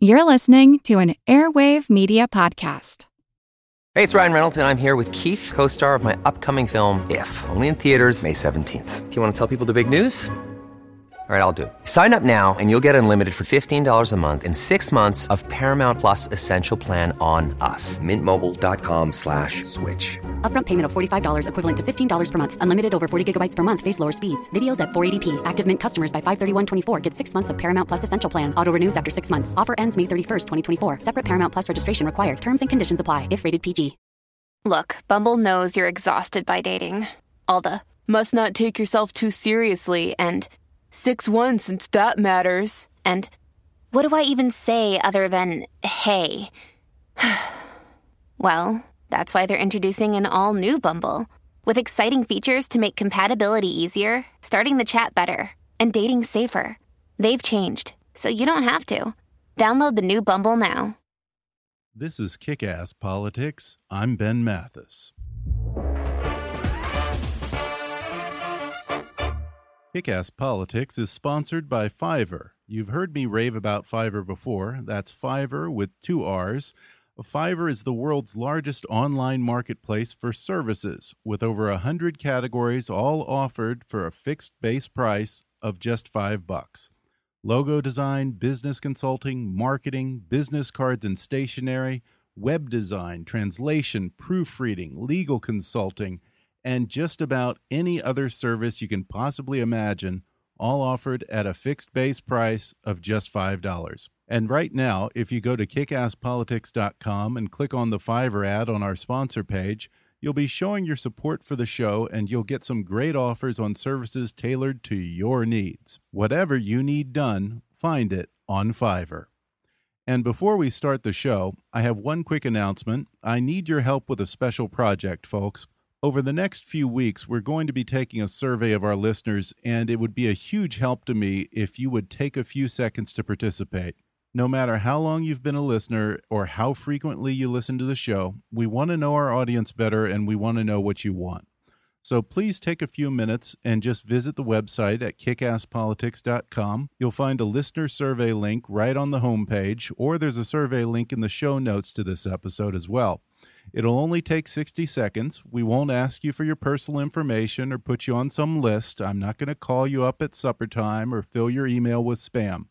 You're listening to an Airwave Media Podcast. Hey, it's Ryan Reynolds, and I'm here with Keith, co star of my upcoming film, If, only in theaters, May 17th. Do you want to tell people the big news? All right, I'll do it. Sign up now and you'll get unlimited for $15 a month in six months of Paramount Plus Essential Plan on us. Mintmobile.com slash switch. Upfront payment of $45 equivalent to $15 per month. Unlimited over 40 gigabytes per month. Face lower speeds. Videos at 480p. Active Mint customers by 531.24 get six months of Paramount Plus Essential Plan. Auto renews after six months. Offer ends May 31st, 2024. Separate Paramount Plus registration required. Terms and conditions apply if rated PG. Look, Bumble knows you're exhausted by dating. All the must not take yourself too seriously and 6 1 since that matters. And what do I even say other than hey? well, that's why they're introducing an all new Bumble with exciting features to make compatibility easier, starting the chat better, and dating safer. They've changed, so you don't have to. Download the new Bumble now. This is Kick Ass Politics. I'm Ben Mathis. Kick Ass Politics is sponsored by Fiverr. You've heard me rave about Fiverr before. That's Fiverr with two R's. Fiverr is the world's largest online marketplace for services, with over a hundred categories, all offered for a fixed base price of just five bucks. Logo design, business consulting, marketing, business cards and stationery, web design, translation, proofreading, legal consulting, and just about any other service you can possibly imagine, all offered at a fixed base price of just $5. And right now, if you go to kickasspolitics.com and click on the Fiverr ad on our sponsor page, you'll be showing your support for the show and you'll get some great offers on services tailored to your needs. Whatever you need done, find it on Fiverr. And before we start the show, I have one quick announcement. I need your help with a special project, folks. Over the next few weeks, we're going to be taking a survey of our listeners, and it would be a huge help to me if you would take a few seconds to participate. No matter how long you've been a listener or how frequently you listen to the show, we want to know our audience better and we want to know what you want. So please take a few minutes and just visit the website at kickasspolitics.com. You'll find a listener survey link right on the homepage, or there's a survey link in the show notes to this episode as well. It'll only take 60 seconds. We won't ask you for your personal information or put you on some list. I'm not going to call you up at supper time or fill your email with spam.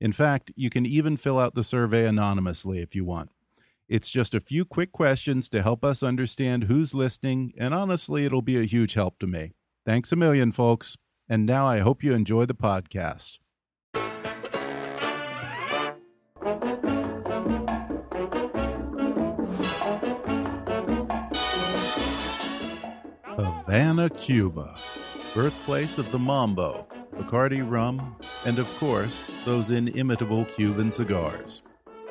In fact, you can even fill out the survey anonymously if you want. It's just a few quick questions to help us understand who's listening, and honestly, it'll be a huge help to me. Thanks a million, folks. And now I hope you enjoy the podcast. Havana, Cuba, birthplace of the Mambo, Bacardi rum, and of course, those inimitable Cuban cigars.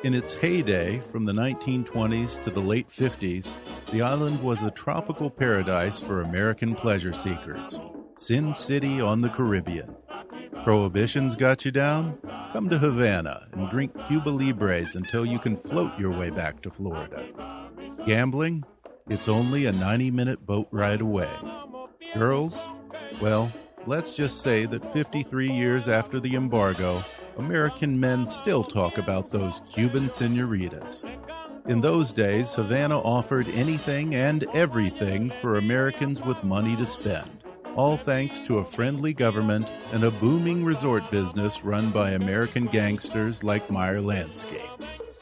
In its heyday, from the 1920s to the late 50s, the island was a tropical paradise for American pleasure seekers. Sin City on the Caribbean. Prohibition's got you down? Come to Havana and drink Cuba Libres until you can float your way back to Florida. Gambling? It's only a 90 minute boat ride away. Girls? Well, let's just say that 53 years after the embargo, American men still talk about those Cuban senoritas. In those days, Havana offered anything and everything for Americans with money to spend, all thanks to a friendly government and a booming resort business run by American gangsters like Meyer Lansky.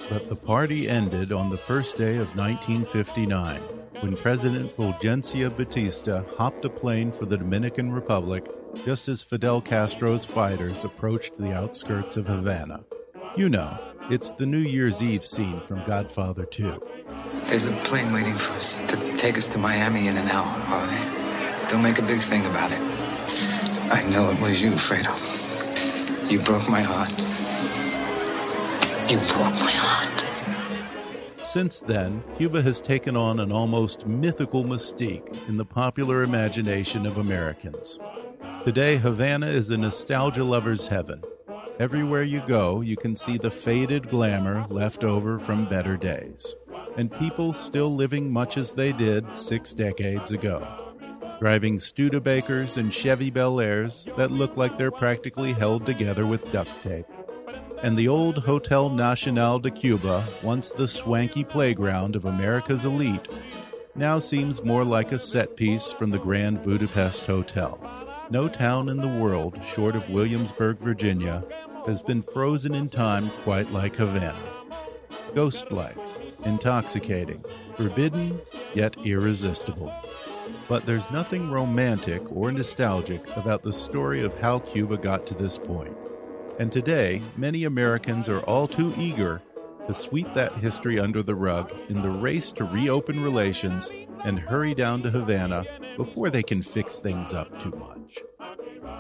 But the party ended on the first day of 1959 when President Fulgencio Batista hopped a plane for the Dominican Republic just as Fidel Castro's fighters approached the outskirts of Havana. You know, it's the New Year's Eve scene from Godfather 2. There's a plane waiting for us to take us to Miami in an hour, all right? Don't make a big thing about it. I know it was you, Fredo. You broke my heart. You broke my heart. Since then, Cuba has taken on an almost mythical mystique in the popular imagination of Americans. Today, Havana is a nostalgia lover's heaven. Everywhere you go, you can see the faded glamour left over from better days, and people still living much as they did six decades ago. Driving Studebakers and Chevy Bel Airs that look like they're practically held together with duct tape. And the old Hotel Nacional de Cuba, once the swanky playground of America's elite, now seems more like a set piece from the Grand Budapest Hotel. No town in the world, short of Williamsburg, Virginia, has been frozen in time quite like Havana. Ghost like, intoxicating, forbidden, yet irresistible. But there's nothing romantic or nostalgic about the story of how Cuba got to this point. And today, many Americans are all too eager to sweep that history under the rug in the race to reopen relations and hurry down to Havana before they can fix things up too much.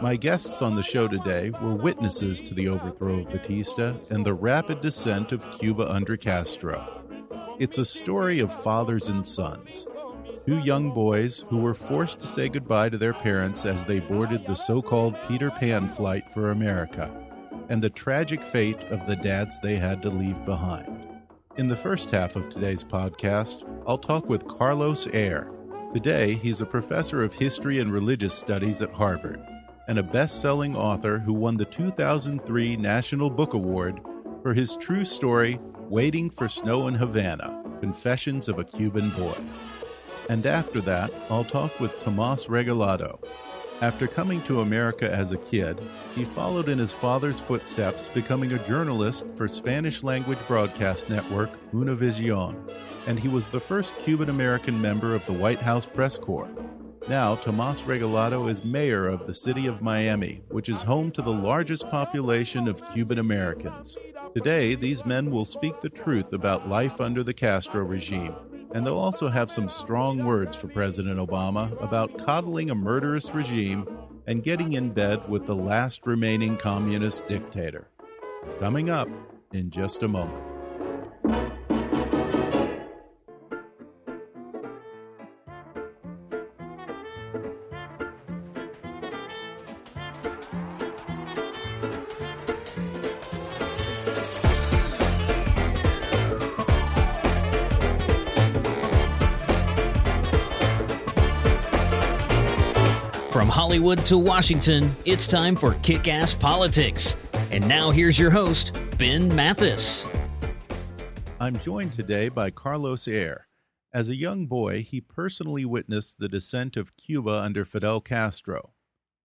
My guests on the show today were witnesses to the overthrow of Batista and the rapid descent of Cuba under Castro. It's a story of fathers and sons, two young boys who were forced to say goodbye to their parents as they boarded the so called Peter Pan flight for America, and the tragic fate of the dads they had to leave behind. In the first half of today's podcast, I'll talk with Carlos Eire. Today, he's a professor of history and religious studies at Harvard and a best selling author who won the 2003 National Book Award for his true story, Waiting for Snow in Havana Confessions of a Cuban Boy. And after that, I'll talk with Tomas Regalado. After coming to America as a kid, he followed in his father's footsteps, becoming a journalist for Spanish language broadcast network Univision, and he was the first Cuban American member of the White House press corps. Now, Tomas Regalado is mayor of the city of Miami, which is home to the largest population of Cuban Americans. Today, these men will speak the truth about life under the Castro regime and they'll also have some strong words for President Obama about coddling a murderous regime and getting in bed with the last remaining communist dictator. Coming up in just a moment. Hollywood to Washington, it's time for Kick Ass Politics. And now here's your host, Ben Mathis. I'm joined today by Carlos Eire. As a young boy, he personally witnessed the descent of Cuba under Fidel Castro.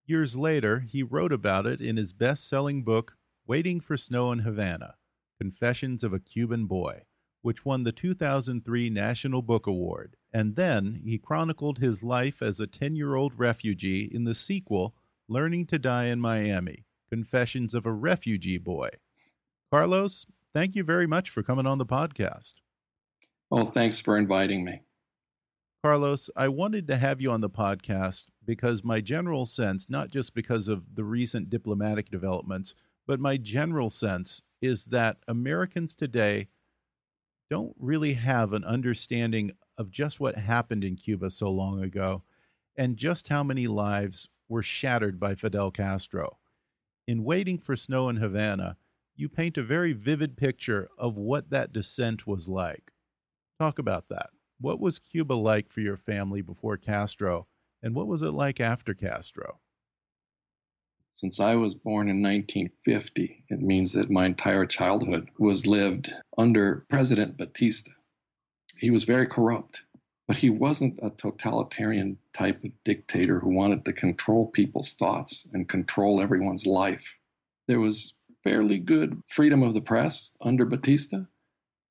Years later, he wrote about it in his best selling book, Waiting for Snow in Havana Confessions of a Cuban Boy, which won the 2003 National Book Award and then he chronicled his life as a 10 year old refugee in the sequel, Learning to Die in Miami Confessions of a Refugee Boy. Carlos, thank you very much for coming on the podcast. Well, thanks for inviting me. Carlos, I wanted to have you on the podcast because my general sense, not just because of the recent diplomatic developments, but my general sense is that Americans today don't really have an understanding of just what happened in Cuba so long ago and just how many lives were shattered by Fidel Castro. In Waiting for Snow in Havana, you paint a very vivid picture of what that descent was like. Talk about that. What was Cuba like for your family before Castro, and what was it like after Castro? Since I was born in 1950, it means that my entire childhood was lived under President Batista he was very corrupt, but he wasn't a totalitarian type of dictator who wanted to control people's thoughts and control everyone's life. There was fairly good freedom of the press under Batista,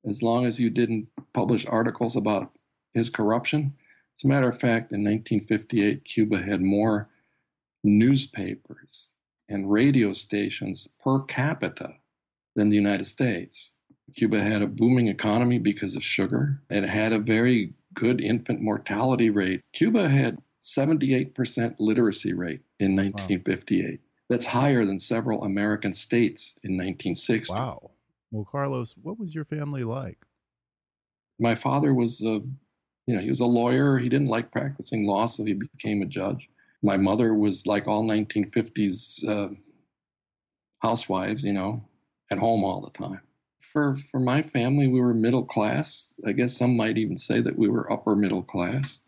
as long as you didn't publish articles about his corruption. As a matter of fact, in 1958, Cuba had more newspapers and radio stations per capita than the United States. Cuba had a booming economy because of sugar. It had a very good infant mortality rate. Cuba had 78% literacy rate in 1958. Wow. That's higher than several American states in 1960. Wow. Well, Carlos, what was your family like? My father was a, you know, he was a lawyer. He didn't like practicing law, so he became a judge. My mother was like all 1950s uh, housewives, you know, at home all the time for for my family, we were middle class. I guess some might even say that we were upper middle class.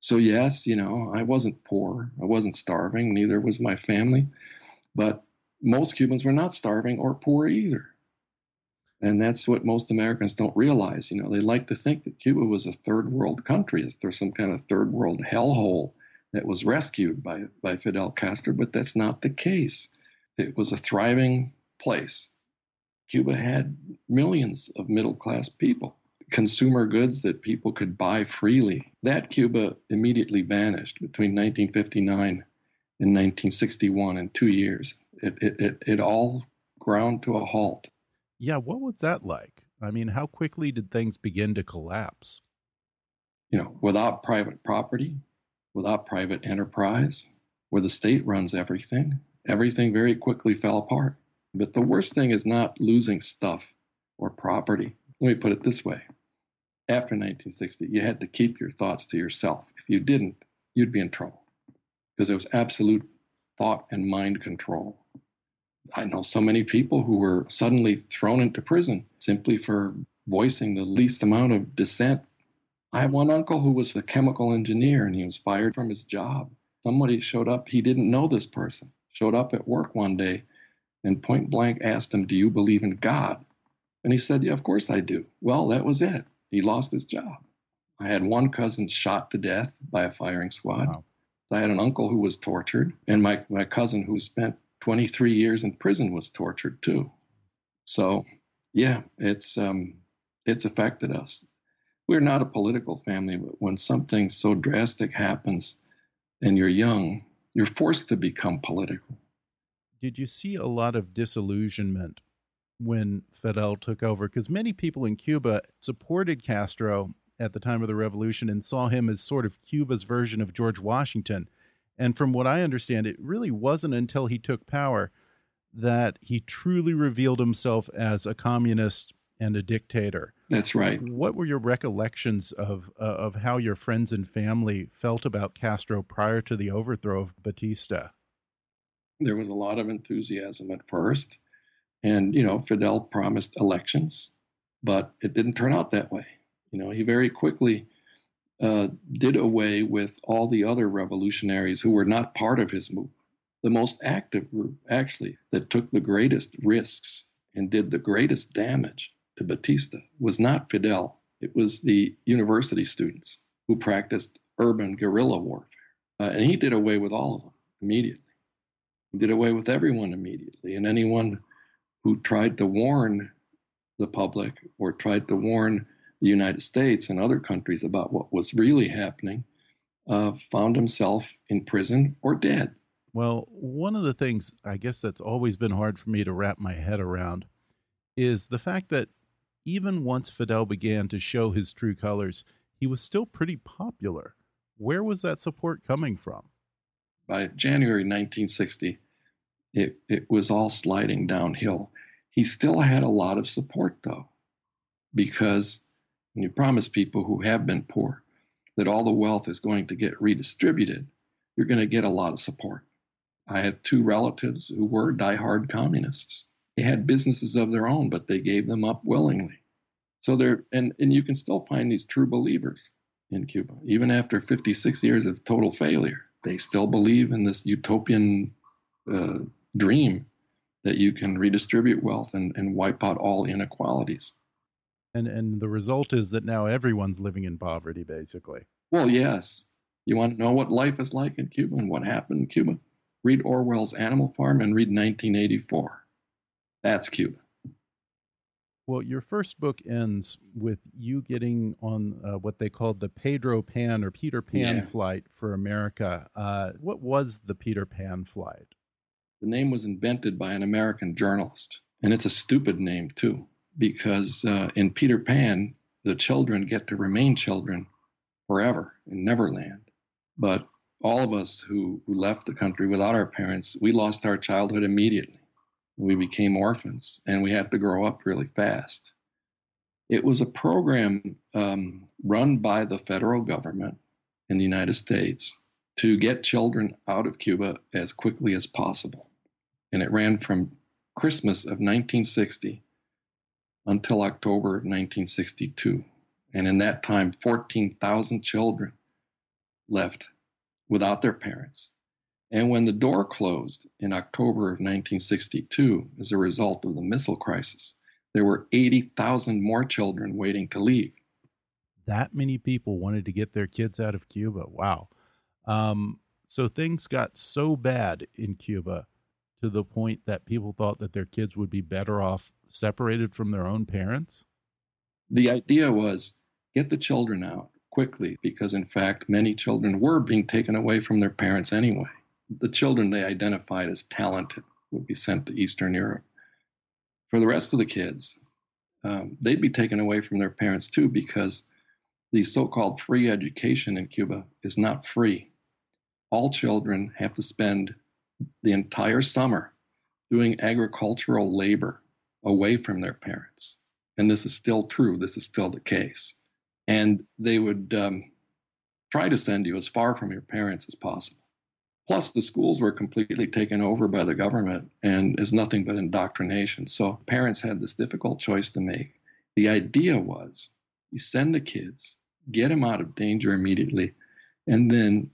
So yes, you know, I wasn't poor. I wasn't starving. Neither was my family. But most Cubans were not starving or poor either. And that's what most Americans don't realize. You know, they like to think that Cuba was a third world country, that there's some kind of third world hellhole that was rescued by, by Fidel Castro, but that's not the case. It was a thriving place. Cuba had millions of middle class people, consumer goods that people could buy freely. That Cuba immediately vanished between 1959 and 1961 in two years. It, it, it, it all ground to a halt. Yeah, what was that like? I mean, how quickly did things begin to collapse? You know, without private property, without private enterprise, where the state runs everything, everything very quickly fell apart. But the worst thing is not losing stuff or property. Let me put it this way after 1960, you had to keep your thoughts to yourself. If you didn't, you'd be in trouble because there was absolute thought and mind control. I know so many people who were suddenly thrown into prison simply for voicing the least amount of dissent. I have one uncle who was a chemical engineer and he was fired from his job. Somebody showed up, he didn't know this person, showed up at work one day and point blank asked him, Do you believe in God? And he said, Yeah, of course I do. Well, that was it. He lost his job. I had one cousin shot to death by a firing squad. Wow. I had an uncle who was tortured, and my, my cousin who spent 23 years in prison was tortured too. So, yeah, it's um, it's affected us. We're not a political family, but when something so drastic happens and you're young, you're forced to become political. Did you see a lot of disillusionment when Fidel took over? Because many people in Cuba supported Castro at the time of the revolution and saw him as sort of Cuba's version of George Washington. And from what I understand, it really wasn't until he took power that he truly revealed himself as a communist and a dictator. That's right. What were your recollections of uh, of how your friends and family felt about Castro prior to the overthrow of Batista? There was a lot of enthusiasm at first, and you know Fidel promised elections, but it didn't turn out that way. You know, he very quickly uh, did away with all the other revolutionaries who were not part of his movement. The most active group, actually, that took the greatest risks and did the greatest damage to Batista was not Fidel. It was the university students who practiced urban guerrilla warfare. Uh, and he did away with all of them immediately. He did away with everyone immediately. And anyone who tried to warn the public or tried to warn the United States and other countries about what was really happening, uh, found himself in prison or dead. Well, one of the things I guess that's always been hard for me to wrap my head around is the fact that even once Fidel began to show his true colors, he was still pretty popular. Where was that support coming from? By January 1960, it, it was all sliding downhill. He still had a lot of support, though, because and you promise people who have been poor that all the wealth is going to get redistributed, you're going to get a lot of support. I have two relatives who were diehard communists. They had businesses of their own, but they gave them up willingly. So there, and, and you can still find these true believers in Cuba, even after 56 years of total failure. They still believe in this utopian uh, dream that you can redistribute wealth and, and wipe out all inequalities. And and the result is that now everyone's living in poverty basically. Well yes. You want to know what life is like in cuba and what happened in cuba? Read orwell's animal farm and read 1984 that's cuba well your first book ends with you getting on uh, what they called the pedro pan or peter pan yeah. flight for america uh, what was the peter pan flight the name was invented by an american journalist and it's a stupid name too because uh, in Peter Pan, the children get to remain children forever in Neverland. But all of us who, who left the country without our parents, we lost our childhood immediately. We became orphans and we had to grow up really fast. It was a program um, run by the federal government in the United States to get children out of Cuba as quickly as possible. And it ran from Christmas of 1960 until October 1962. And in that time, 14,000 children left without their parents. And when the door closed in October of 1962 as a result of the missile crisis, there were 80,000 more children waiting to leave. That many people wanted to get their kids out of Cuba. Wow. Um, so things got so bad in Cuba to the point that people thought that their kids would be better off separated from their own parents? The idea was get the children out quickly because, in fact, many children were being taken away from their parents anyway. The children they identified as talented would be sent to Eastern Europe. For the rest of the kids, um, they'd be taken away from their parents too because the so called free education in Cuba is not free. All children have to spend the entire summer doing agricultural labor away from their parents. And this is still true, this is still the case. And they would um, try to send you as far from your parents as possible. Plus, the schools were completely taken over by the government and is nothing but indoctrination. So parents had this difficult choice to make. The idea was you send the kids, get them out of danger immediately, and then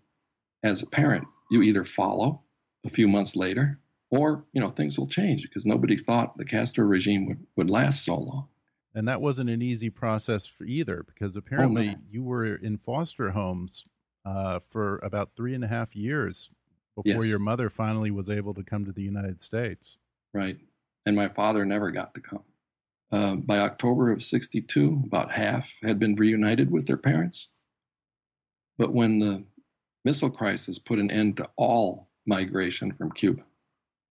as a parent, you either follow a few months later, or you know things will change because nobody thought the Castro regime would, would last so long. And that wasn't an easy process for either, because apparently oh, you were in foster homes uh, for about three and a half years before yes. your mother finally was able to come to the United States. Right, and my father never got to come. Uh, by October of '62, about half had been reunited with their parents. But when the missile crisis put an end to all migration from Cuba.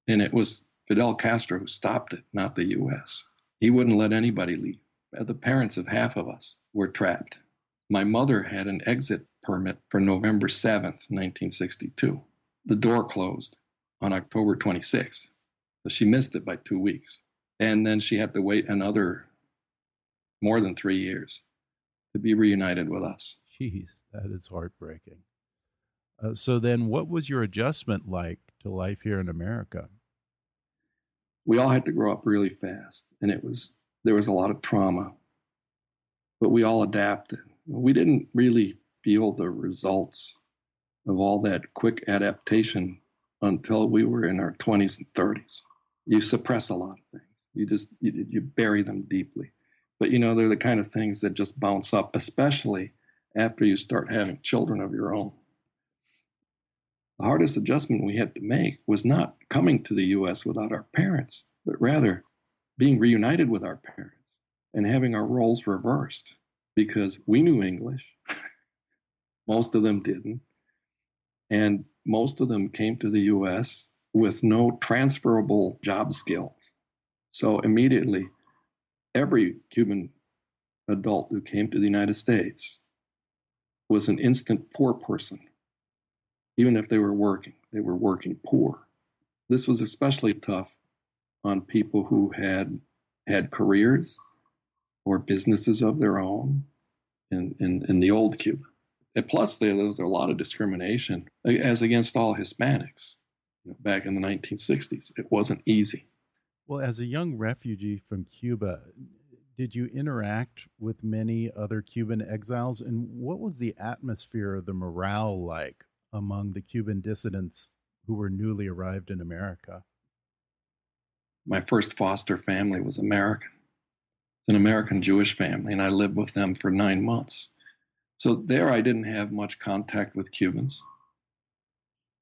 And it was Fidel Castro who stopped it, not the US. He wouldn't let anybody leave. The parents of half of us were trapped. My mother had an exit permit for November 7th, 1962. The door closed on October 26th. So she missed it by two weeks. And then she had to wait another more than three years to be reunited with us. Jeez, that is heartbreaking. Uh, so then, what was your adjustment like to life here in America? We all had to grow up really fast, and it was there was a lot of trauma, but we all adapted. We didn't really feel the results of all that quick adaptation until we were in our 20s and 30s. You suppress a lot of things. You just you, you bury them deeply. But you know, they're the kind of things that just bounce up, especially after you start having children of your own the hardest adjustment we had to make was not coming to the US without our parents, but rather being reunited with our parents and having our roles reversed because we knew English. most of them didn't. And most of them came to the US with no transferable job skills. So immediately, every Cuban adult who came to the United States was an instant poor person even if they were working, they were working poor. This was especially tough on people who had had careers or businesses of their own in, in, in the old Cuba. And plus, there, was a lot of discrimination as against all Hispanics you know, back in the 1960s. It wasn't easy. Well, as a young refugee from Cuba, did you interact with many other Cuban exiles? And what was the atmosphere, of the morale like among the Cuban dissidents who were newly arrived in America? My first foster family was American. It's an American Jewish family, and I lived with them for nine months. So there I didn't have much contact with Cubans.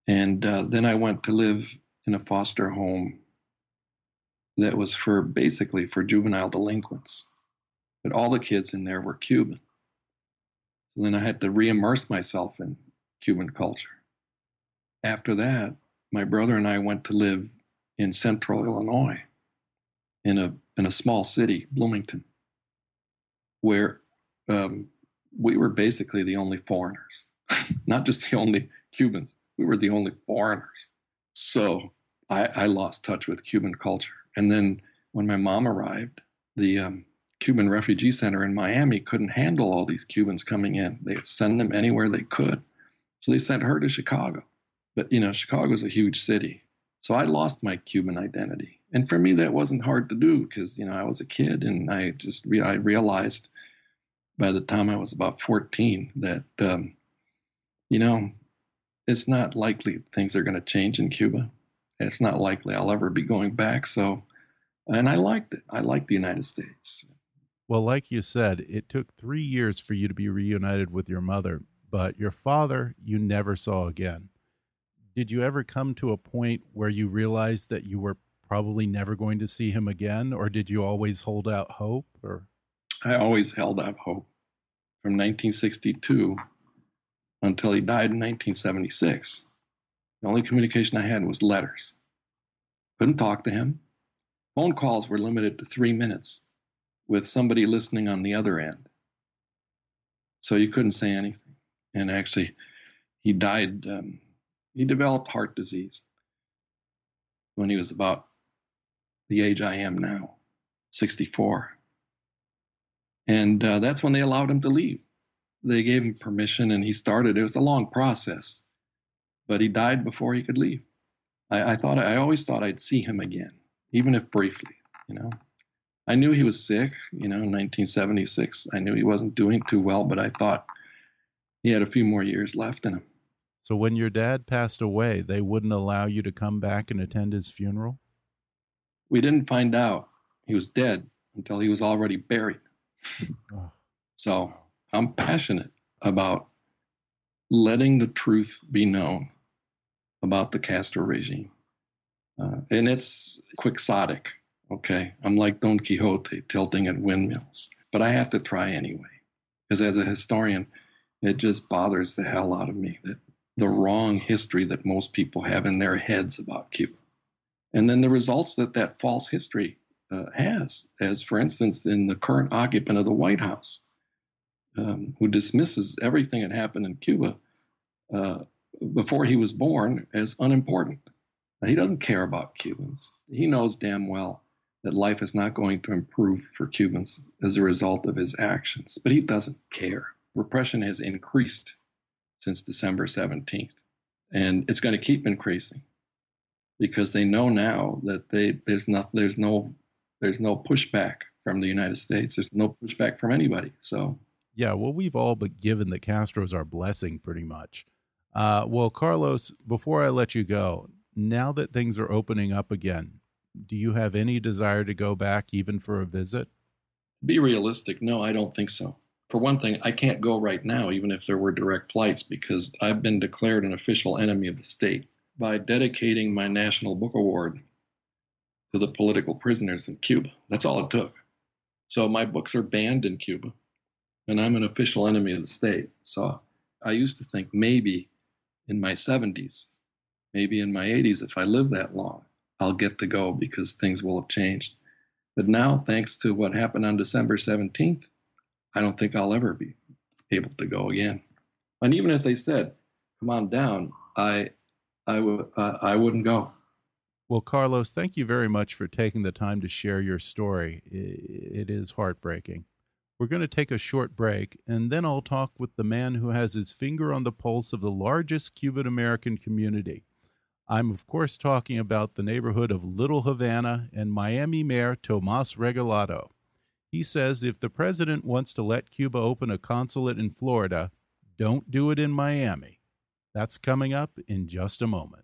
And uh, then I went to live in a foster home that was for basically for juvenile delinquents. But all the kids in there were Cuban. So then I had to re immerse myself in Cuban culture. After that, my brother and I went to live in central Illinois in a, in a small city, Bloomington, where um, we were basically the only foreigners, not just the only Cubans, we were the only foreigners. So I, I lost touch with Cuban culture. And then when my mom arrived, the um, Cuban Refugee Center in Miami couldn't handle all these Cubans coming in. They send them anywhere they could. So they sent her to Chicago. But, you know, Chicago's a huge city. So I lost my Cuban identity. And for me, that wasn't hard to do because, you know, I was a kid and I just I realized by the time I was about 14 that, um, you know, it's not likely things are going to change in Cuba. It's not likely I'll ever be going back. So And I liked it. I liked the United States. Well, like you said, it took three years for you to be reunited with your mother, but your father you never saw again. Did you ever come to a point where you realized that you were probably never going to see him again, or did you always hold out hope? Or I always held out hope from 1962 until he died in 1976. The only communication I had was letters. Couldn't talk to him. Phone calls were limited to three minutes with somebody listening on the other end. So you couldn't say anything. And actually, he died, um, he developed heart disease when he was about the age I am now, 64. And uh, that's when they allowed him to leave. They gave him permission and he started. It was a long process, but he died before he could leave. I, I thought, I always thought I'd see him again, even if briefly, you know. I knew he was sick, you know, in 1976. I knew he wasn't doing too well, but I thought he had a few more years left in him. So when your dad passed away, they wouldn't allow you to come back and attend his funeral? We didn't find out he was dead until he was already buried. So I'm passionate about letting the truth be known about the Castro regime. Uh, and it's quixotic Okay. I'm like Don Quixote tilting at windmills, but I have to try anyway. Because as a historian, it just bothers the hell out of me that the wrong history that most people have in their heads about Cuba. And then the results that that false history uh, has, as for instance, in the current occupant of the White House, um, who dismisses everything that happened in Cuba uh, before he was born as unimportant. Now, he doesn't care about Cubans. He knows damn well that life is not going to improve for Cubans as a result of his actions. But he doesn't care. Repression has increased since December 17th, and it's going to keep increasing because they know now that they there's not there's no there's no pushback from the United States. There's no pushback from anybody. So yeah, well, we've all but given the Castros our blessing pretty much. Uh, well, Carlos, before I let you go, now that things are opening up again, do you have any desire to go back even for a visit? Be realistic. No, I don't think so. For one thing, I can't go right now, even if there were direct flights, because I've been declared an official enemy of the state by dedicating my National Book Award to the political prisoners in Cuba. That's all it took. So my books are banned in Cuba, and I'm an official enemy of the state. So I used to think maybe in my 70s, maybe in my 80s, if I live that long, I'll get to go because things will have changed. But now, thanks to what happened on December 17th, I don't think I'll ever be able to go again. And even if they said, "Come on down," I, I would, uh, I wouldn't go. Well, Carlos, thank you very much for taking the time to share your story. It is heartbreaking. We're going to take a short break, and then I'll talk with the man who has his finger on the pulse of the largest Cuban American community. I'm, of course, talking about the neighborhood of Little Havana and Miami Mayor Tomas Regalado. He says if the president wants to let Cuba open a consulate in Florida, don't do it in Miami. That's coming up in just a moment.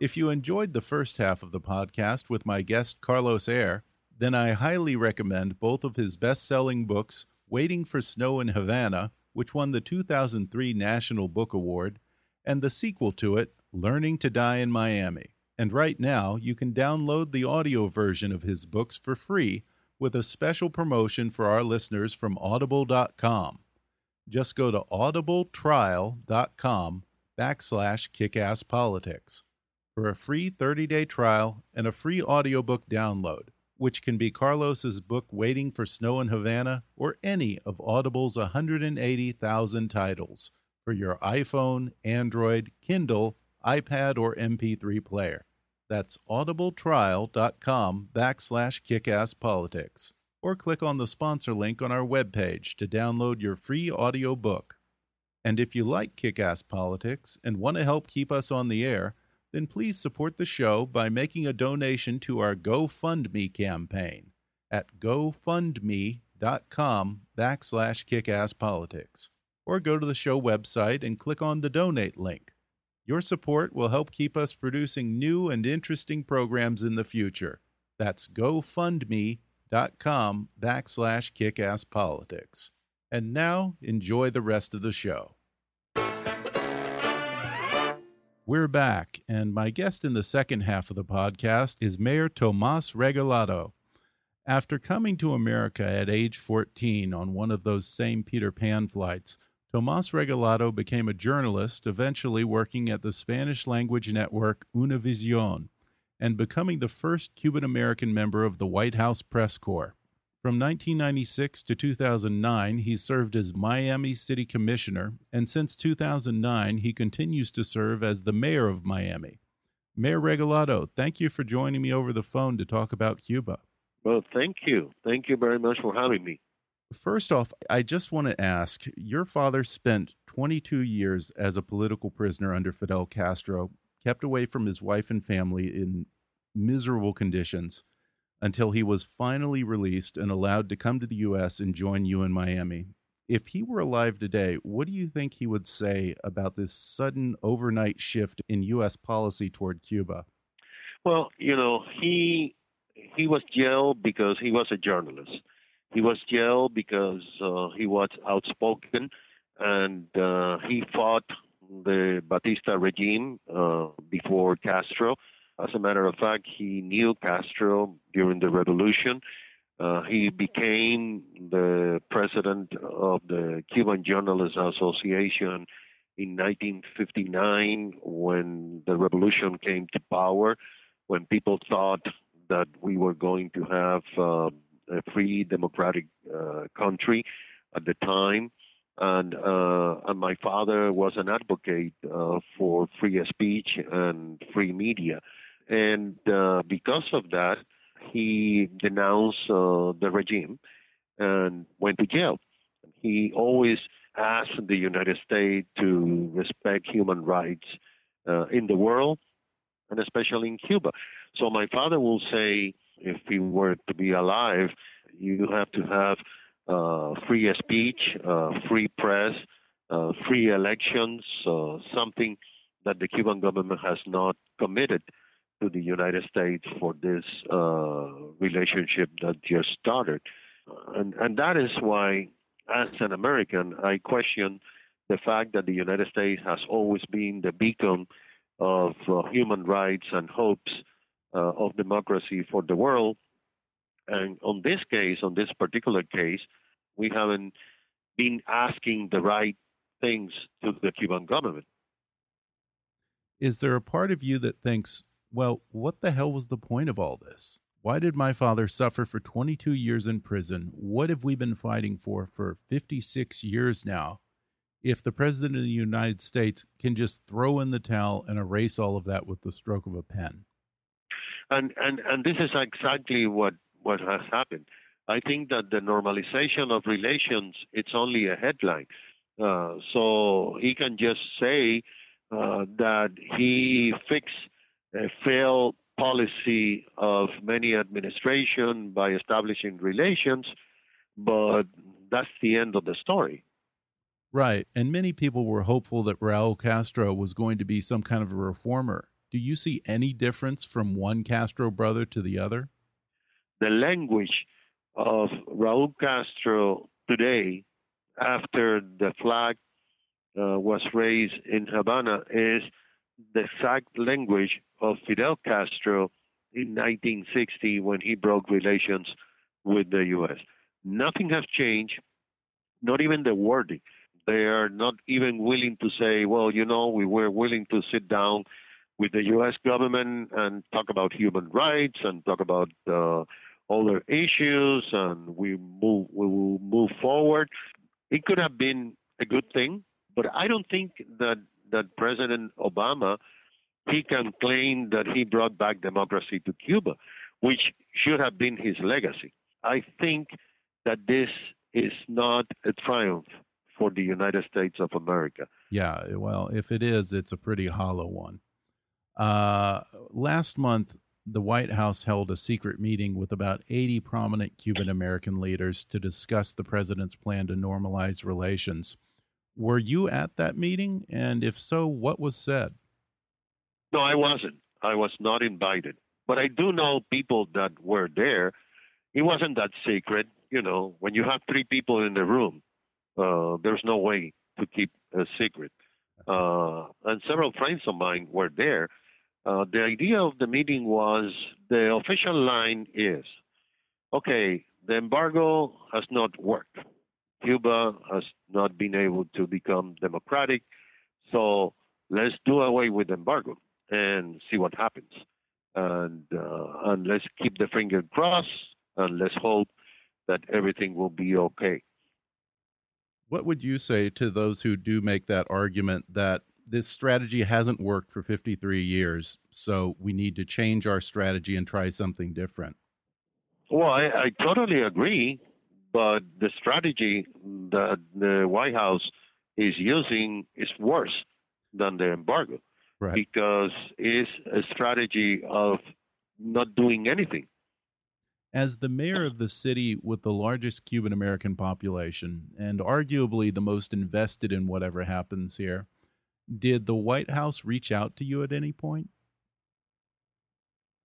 If you enjoyed the first half of the podcast with my guest Carlos Eire, then I highly recommend both of his best selling books, Waiting for Snow in Havana which won the 2003 National Book Award, and the sequel to it, Learning to Die in Miami. And right now, you can download the audio version of his books for free with a special promotion for our listeners from audible.com. Just go to audibletrial.com backslash kickasspolitics for a free 30-day trial and a free audiobook download which can be Carlos's book Waiting for Snow in Havana or any of Audible's 180,000 titles for your iPhone, Android, Kindle, iPad, or MP3 player. That's audibletrial.com backslash kickasspolitics. Or click on the sponsor link on our webpage to download your free audio book. And if you like Kickass Politics and want to help keep us on the air, then please support the show by making a donation to our GoFundMe campaign at gofundme.com backslash kickasspolitics. Or go to the show website and click on the donate link. Your support will help keep us producing new and interesting programs in the future. That's gofundme.com backslash kickasspolitics. And now, enjoy the rest of the show. We're back, and my guest in the second half of the podcast is Mayor Tomas Regalado. After coming to America at age 14 on one of those same Peter Pan flights, Tomas Regalado became a journalist, eventually working at the Spanish language network Univision and becoming the first Cuban American member of the White House Press Corps. From 1996 to 2009, he served as Miami City Commissioner, and since 2009, he continues to serve as the mayor of Miami. Mayor Regalado, thank you for joining me over the phone to talk about Cuba. Well, thank you. Thank you very much for having me. First off, I just want to ask your father spent 22 years as a political prisoner under Fidel Castro, kept away from his wife and family in miserable conditions until he was finally released and allowed to come to the U.S. and join you in Miami. If he were alive today, what do you think he would say about this sudden overnight shift in U.S. policy toward Cuba? Well, you know, he he was jailed because he was a journalist he was jailed because uh, he was outspoken and uh, he fought the Batista regime uh, before Castro. As a matter of fact, he knew Castro during the revolution. Uh, he became the president of the Cuban Journalists Association in 1959 when the revolution came to power, when people thought that we were going to have uh, a free democratic uh, country at the time. And, uh, and my father was an advocate uh, for free speech and free media. And because of that, he denounced the regime and went to jail. He always asked the United States to respect human rights uh, in the world and especially in Cuba. So my father will say if he were to be alive, you have to have uh, free speech, uh, free press, uh, free elections, uh, something that the Cuban government has not committed to the United States for this uh, relationship that just started. And, and that is why, as an American, I question the fact that the United States has always been the beacon of uh, human rights and hopes uh, of democracy for the world. And on this case, on this particular case, we haven't been asking the right things to the Cuban government. Is there a part of you that thinks, well, what the hell was the point of all this? Why did my father suffer for 22 years in prison? What have we been fighting for for 56 years now? If the President of the United States can just throw in the towel and erase all of that with the stroke of a pen. And and and this is exactly what what has happened. I think that the normalization of relations it's only a headline. Uh, so he can just say uh, that he fixed a failed policy of many administration by establishing relations, but that's the end of the story. Right. And many people were hopeful that Raul Castro was going to be some kind of a reformer do you see any difference from one Castro brother to the other? The language of Raul Castro today, after the flag uh, was raised in Havana, is the exact language of Fidel Castro in 1960 when he broke relations with the U.S. Nothing has changed, not even the wording. They are not even willing to say, well, you know, we were willing to sit down with the U.S. government and talk about human rights and talk about uh, other issues, and we move we will move forward. It could have been a good thing, but I don't think that that President Obama he can claim that he brought back democracy to Cuba, which should have been his legacy. I think that this is not a triumph for the United States of America. Yeah, well, if it is, it's a pretty hollow one. Uh, last month, the White House held a secret meeting with about 80 prominent Cuban American leaders to discuss the president's plan to normalize relations. Were you at that meeting? And if so, what was said? No, I wasn't. I was not invited. But I do know people that were there. It wasn't that secret. You know, when you have three people in the room, uh, there's no way to keep a secret. Uh, and several friends of mine were there. Uh, the idea of the meeting was the official line is okay, the embargo has not worked. Cuba has not been able to become democratic. So let's do away with embargo and see what happens. And, uh, and let's keep the finger crossed and let's hope that everything will be okay. What would you say to those who do make that argument that this strategy hasn't worked for 53 years, so we need to change our strategy and try something different? Well, I, I totally agree, but the strategy that the White House is using is worse than the embargo right. because it's a strategy of not doing anything. As the mayor of the city with the largest Cuban American population and arguably the most invested in whatever happens here, did the White House reach out to you at any point?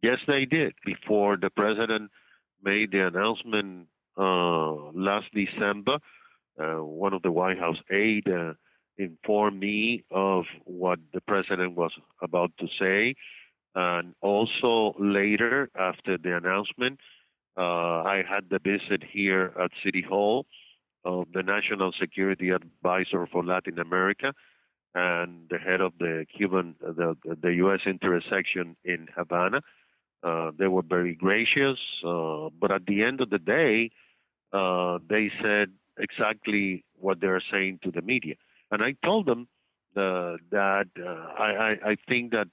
Yes, they did. Before the president made the announcement last December, uh, one of the White House aides uh, informed me of what the president was about to say. And also later, after the announcement, uh, I had the visit here at City Hall of the National Security Advisor for Latin America and the head of the Cuban, the, the U.S. interest section in Havana. Uh, they were very gracious, uh, but at the end of the day, uh, they said exactly what they're saying to the media. And I told them uh, that uh, I, I, think that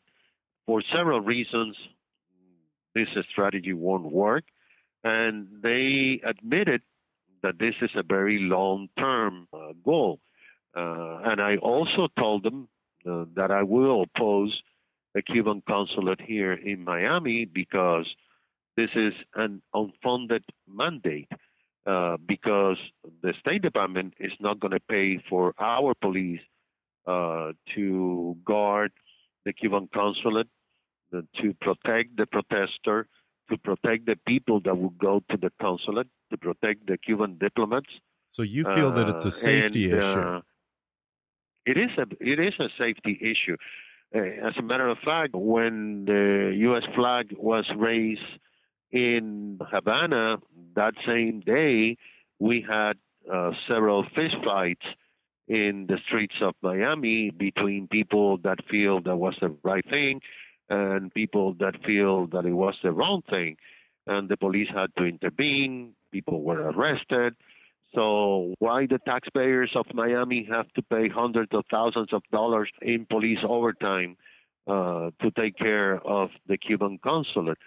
for several reasons, this strategy won't work. And they admitted that this is a very long term goal. And I also told them that I will oppose a Cuban consulate here in Miami because this is an unfunded mandate. Uh, because the State Department is not going to pay for our police uh, to guard the Cuban consulate, uh, to protect the protester, to protect the people that would go to the consulate, to protect the Cuban diplomats. So you feel that it's a uh, safety and, issue? It is a it is a safety issue. As a matter of fact, when the U.S. flag was raised in Havana that same day, we had uh, several fistfights in the streets of Miami between people that feel that was the right thing and people that feel that it was the wrong thing. And the police had to intervene. People were arrested. So why the taxpayers of Miami have to pay hundreds of thousands of dollars in police overtime uh, to take care of the Cuban consulate?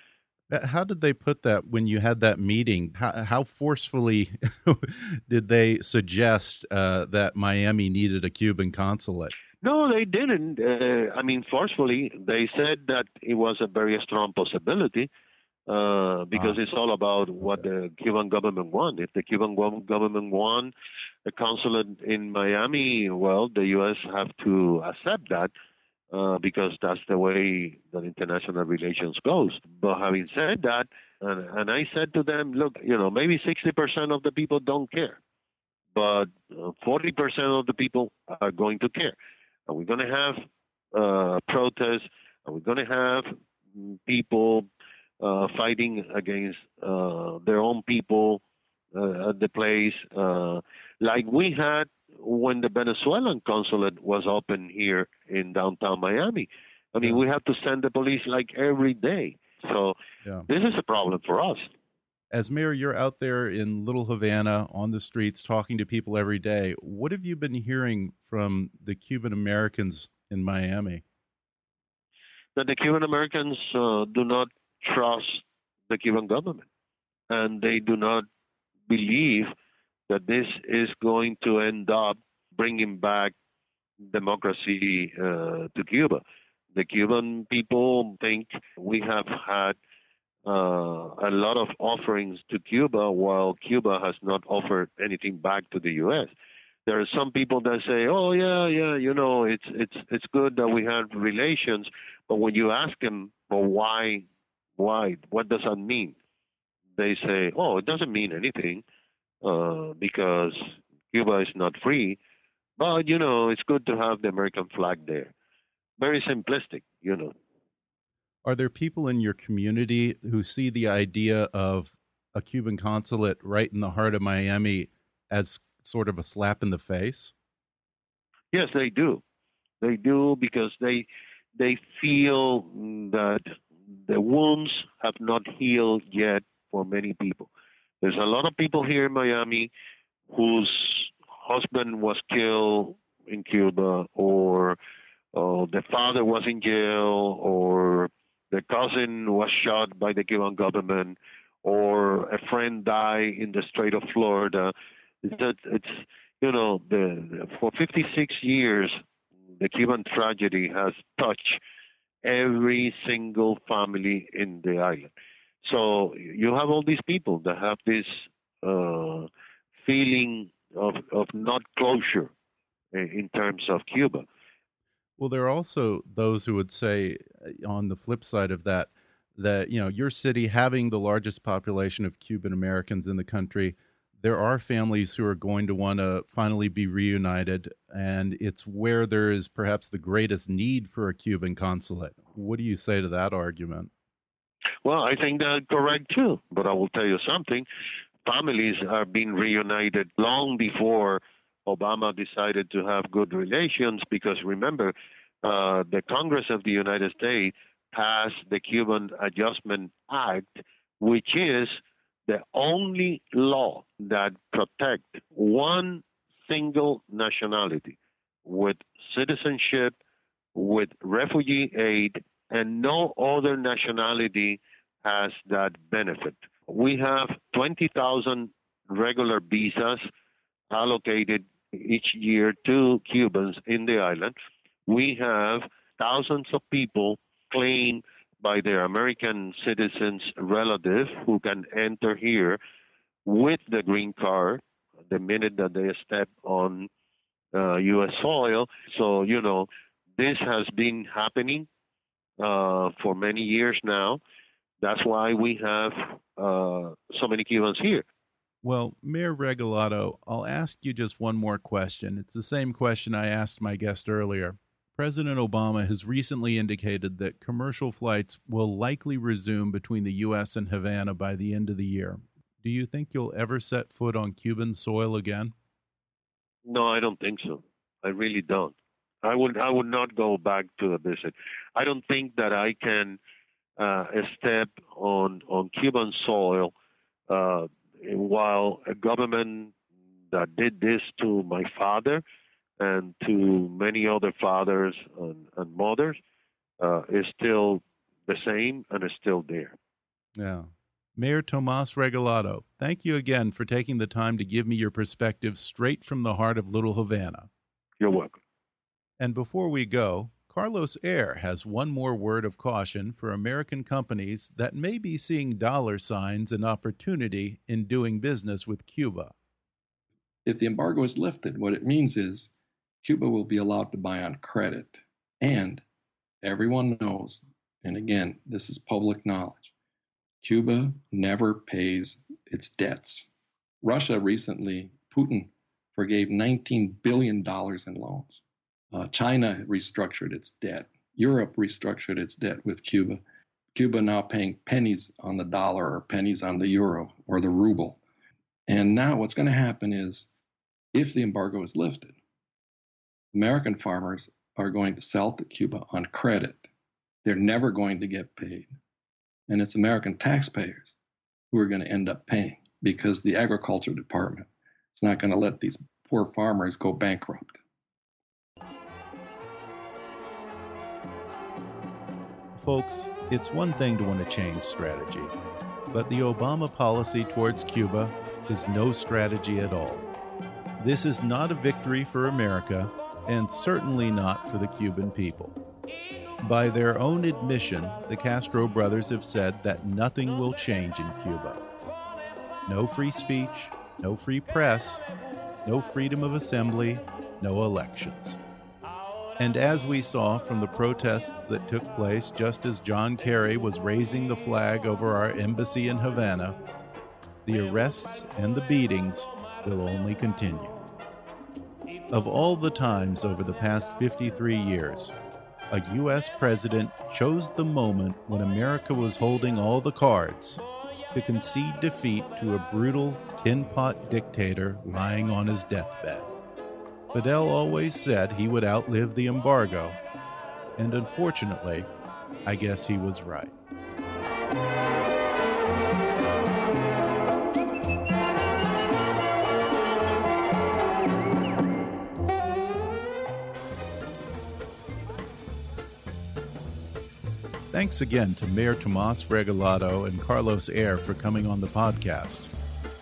Uh, how did they put that when you had that meeting? How, how forcefully did they suggest uh, that Miami needed a Cuban consulate? No, they didn't. Uh, I mean, forcefully, they said that it was a very strong possibility uh, because ah. it's all about what the Cuban government wants. If the Cuban government wants a consulate in Miami, well, the U.S. have to accept that uh, because that's the way that international relations goes. But having said that, and, and I said to them, look, you know, maybe 60% of the people don't care, but 40% uh, of the people are going to care. Are we going to have uh, protests? Are we going to have people uh, fighting against uh, their own people uh, at the place, uh, like we had when the Venezuelan consulate was open here in downtown Miami. I mean, we have to send the police like every day. So yeah. this is a problem for us. As mayor, you're out there in Little Havana on the streets talking to people every day. What have you been hearing from the Cuban Americans in Miami? That the Cuban Americans uh, do not trust the Cuban government and they do not believe that this is going to end up bringing back democracy uh, to Cuba. The Cuban people think we have had uh, a lot of offerings to Cuba while Cuba has not offered anything back to the U.S. there are some people that say, "Oh yeah, yeah, you know, it's it's it's good that we have relations," but when you ask them, "Well, why, why? What does that mean?" They say, "Oh, it doesn't mean anything, uh, because Cuba is not free, but you know, it's good to have the American flag there." Very simplistic, you know. Are there people in your community who see the idea of a Cuban consulate right in the heart of Miami as sort of a slap in the face? Yes, they do. They do because they they feel that the wounds have not healed yet for many people. There's a lot of people here in Miami whose husband was killed in Cuba, or uh, the father was in jail, or the cousin was shot by the Cuban government, or a friend died in the Strait of Florida. It's, it's you know, the, for 56 years, the Cuban tragedy has touched every single family in the island. So you have all these people that have this uh, feeling of, of not closure in terms of Cuba. Well, there are also those who would say, uh, on the flip side of that, that you know your city having the largest population of Cuban Americans in the country, there are families who are going to want to finally be reunited, and it's where there is perhaps the greatest need for a Cuban consulate. What do you say to that argument? Well, I think that's correct too. But I will tell you something: families are being reunited long before Obama decided to have good relations because remember, uh, the Congress of the United States passed the Cuban Adjustment Act, which is the only law that protects one single nationality with citizenship, with refugee aid, and no other nationality has that benefit. We have 20,000 regular visas allocated each year to Cubans in the island. We have thousands of people claimed by their American citizens relative who can enter here with the green card the minute that they step on uh, U.S. soil. So, you know, this has been happening uh, for many years now. That's why we have uh, so many Cubans here. Well, Mayor Regalado, I'll ask you just one more question. It's the same question I asked my guest earlier. President Obama has recently indicated that commercial flights will likely resume between the U.S. and Havana by the end of the year. Do you think you'll ever set foot on Cuban soil again? No, I don't think so. I really don't. I would I would not go back to a visit. I don't think that I can uh, step on on Cuban soil uh, while a government that did this to my father and to many other fathers and, and mothers uh, is still the same and is still there. Yeah. Mayor Tomas Regalado, thank you again for taking the time to give me your perspective straight from the heart of Little Havana. You're welcome. And before we go, Carlos Eire has one more word of caution for American companies that may be seeing dollar signs and opportunity in doing business with Cuba. If the embargo is lifted, what it means is Cuba will be allowed to buy on credit. And everyone knows, and again, this is public knowledge, Cuba never pays its debts. Russia recently, Putin forgave $19 billion in loans. Uh, China restructured its debt. Europe restructured its debt with Cuba. Cuba now paying pennies on the dollar or pennies on the euro or the ruble. And now what's going to happen is if the embargo is lifted, American farmers are going to sell to Cuba on credit. They're never going to get paid. And it's American taxpayers who are going to end up paying because the agriculture department is not going to let these poor farmers go bankrupt. Folks, it's one thing to want to change strategy, but the Obama policy towards Cuba is no strategy at all. This is not a victory for America, and certainly not for the Cuban people. By their own admission, the Castro brothers have said that nothing will change in Cuba. No free speech, no free press, no freedom of assembly, no elections. And as we saw from the protests that took place just as John Kerry was raising the flag over our embassy in Havana, the arrests and the beatings will only continue. Of all the times over the past 53 years, a U.S. president chose the moment when America was holding all the cards to concede defeat to a brutal tin pot dictator lying on his deathbed. Fidel always said he would outlive the embargo, and unfortunately, I guess he was right. Thanks again to Mayor Tomas Regalado and Carlos Eire for coming on the podcast.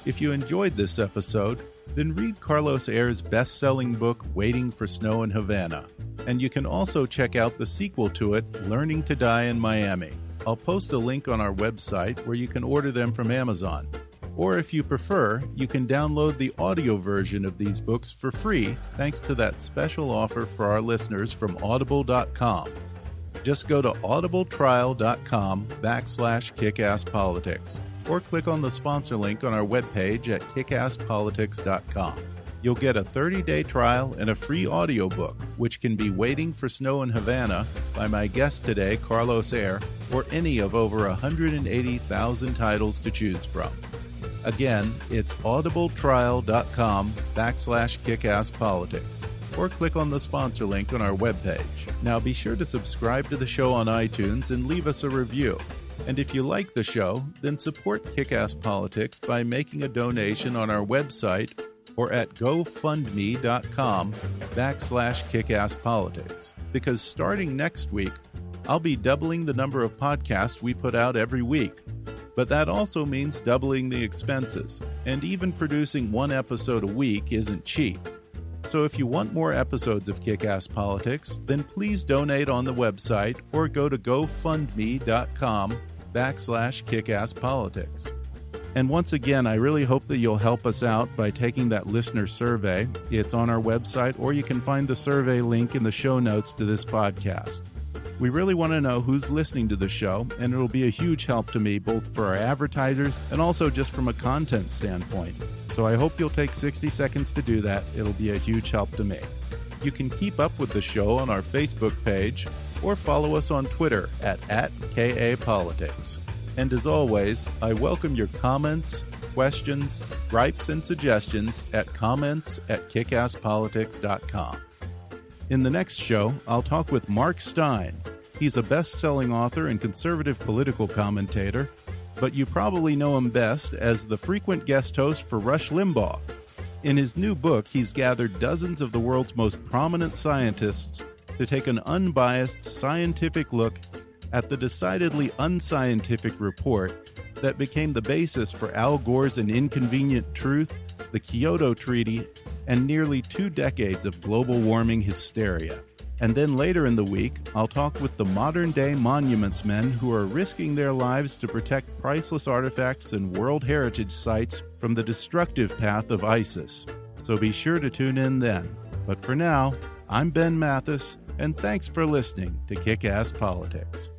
If you enjoyed this episode, then read Carlos Eire's best selling book, Waiting for Snow in Havana. And you can also check out the sequel to it, Learning to Die in Miami. I'll post a link on our website where you can order them from Amazon. Or if you prefer, you can download the audio version of these books for free thanks to that special offer for our listeners from audible.com. Just go to audibletrial.com backslash kickasspolitics or click on the sponsor link on our webpage at kickasspolitics.com. You'll get a 30-day trial and a free audiobook, which can be Waiting for Snow in Havana by my guest today, Carlos Eire, or any of over 180,000 titles to choose from. Again, it's audibletrial.com backslash kickasspolitics or click on the sponsor link on our webpage. Now be sure to subscribe to the show on iTunes and leave us a review. And if you like the show, then support Kickass Politics by making a donation on our website or at gofundme.com backslash kickasspolitics. Because starting next week, I'll be doubling the number of podcasts we put out every week. But that also means doubling the expenses, and even producing one episode a week isn't cheap. So if you want more episodes of Kick Ass Politics, then please donate on the website or go to gofundme.com backslash kickasspolitics. And once again, I really hope that you'll help us out by taking that listener survey. It's on our website, or you can find the survey link in the show notes to this podcast. We really want to know who's listening to the show, and it'll be a huge help to me both for our advertisers and also just from a content standpoint. So I hope you'll take 60 seconds to do that. It'll be a huge help to me. You can keep up with the show on our Facebook page or follow us on Twitter at, at KAPolitics. And as always, I welcome your comments, questions, gripes, and suggestions at comments at kickasspolitics.com. In the next show, I'll talk with Mark Steyn. He's a best selling author and conservative political commentator, but you probably know him best as the frequent guest host for Rush Limbaugh. In his new book, he's gathered dozens of the world's most prominent scientists to take an unbiased scientific look at the decidedly unscientific report that became the basis for Al Gore's An Inconvenient Truth, the Kyoto Treaty, and nearly two decades of global warming hysteria. And then later in the week, I'll talk with the modern day monuments men who are risking their lives to protect priceless artifacts and World Heritage sites from the destructive path of ISIS. So be sure to tune in then. But for now, I'm Ben Mathis, and thanks for listening to Kick Ass Politics.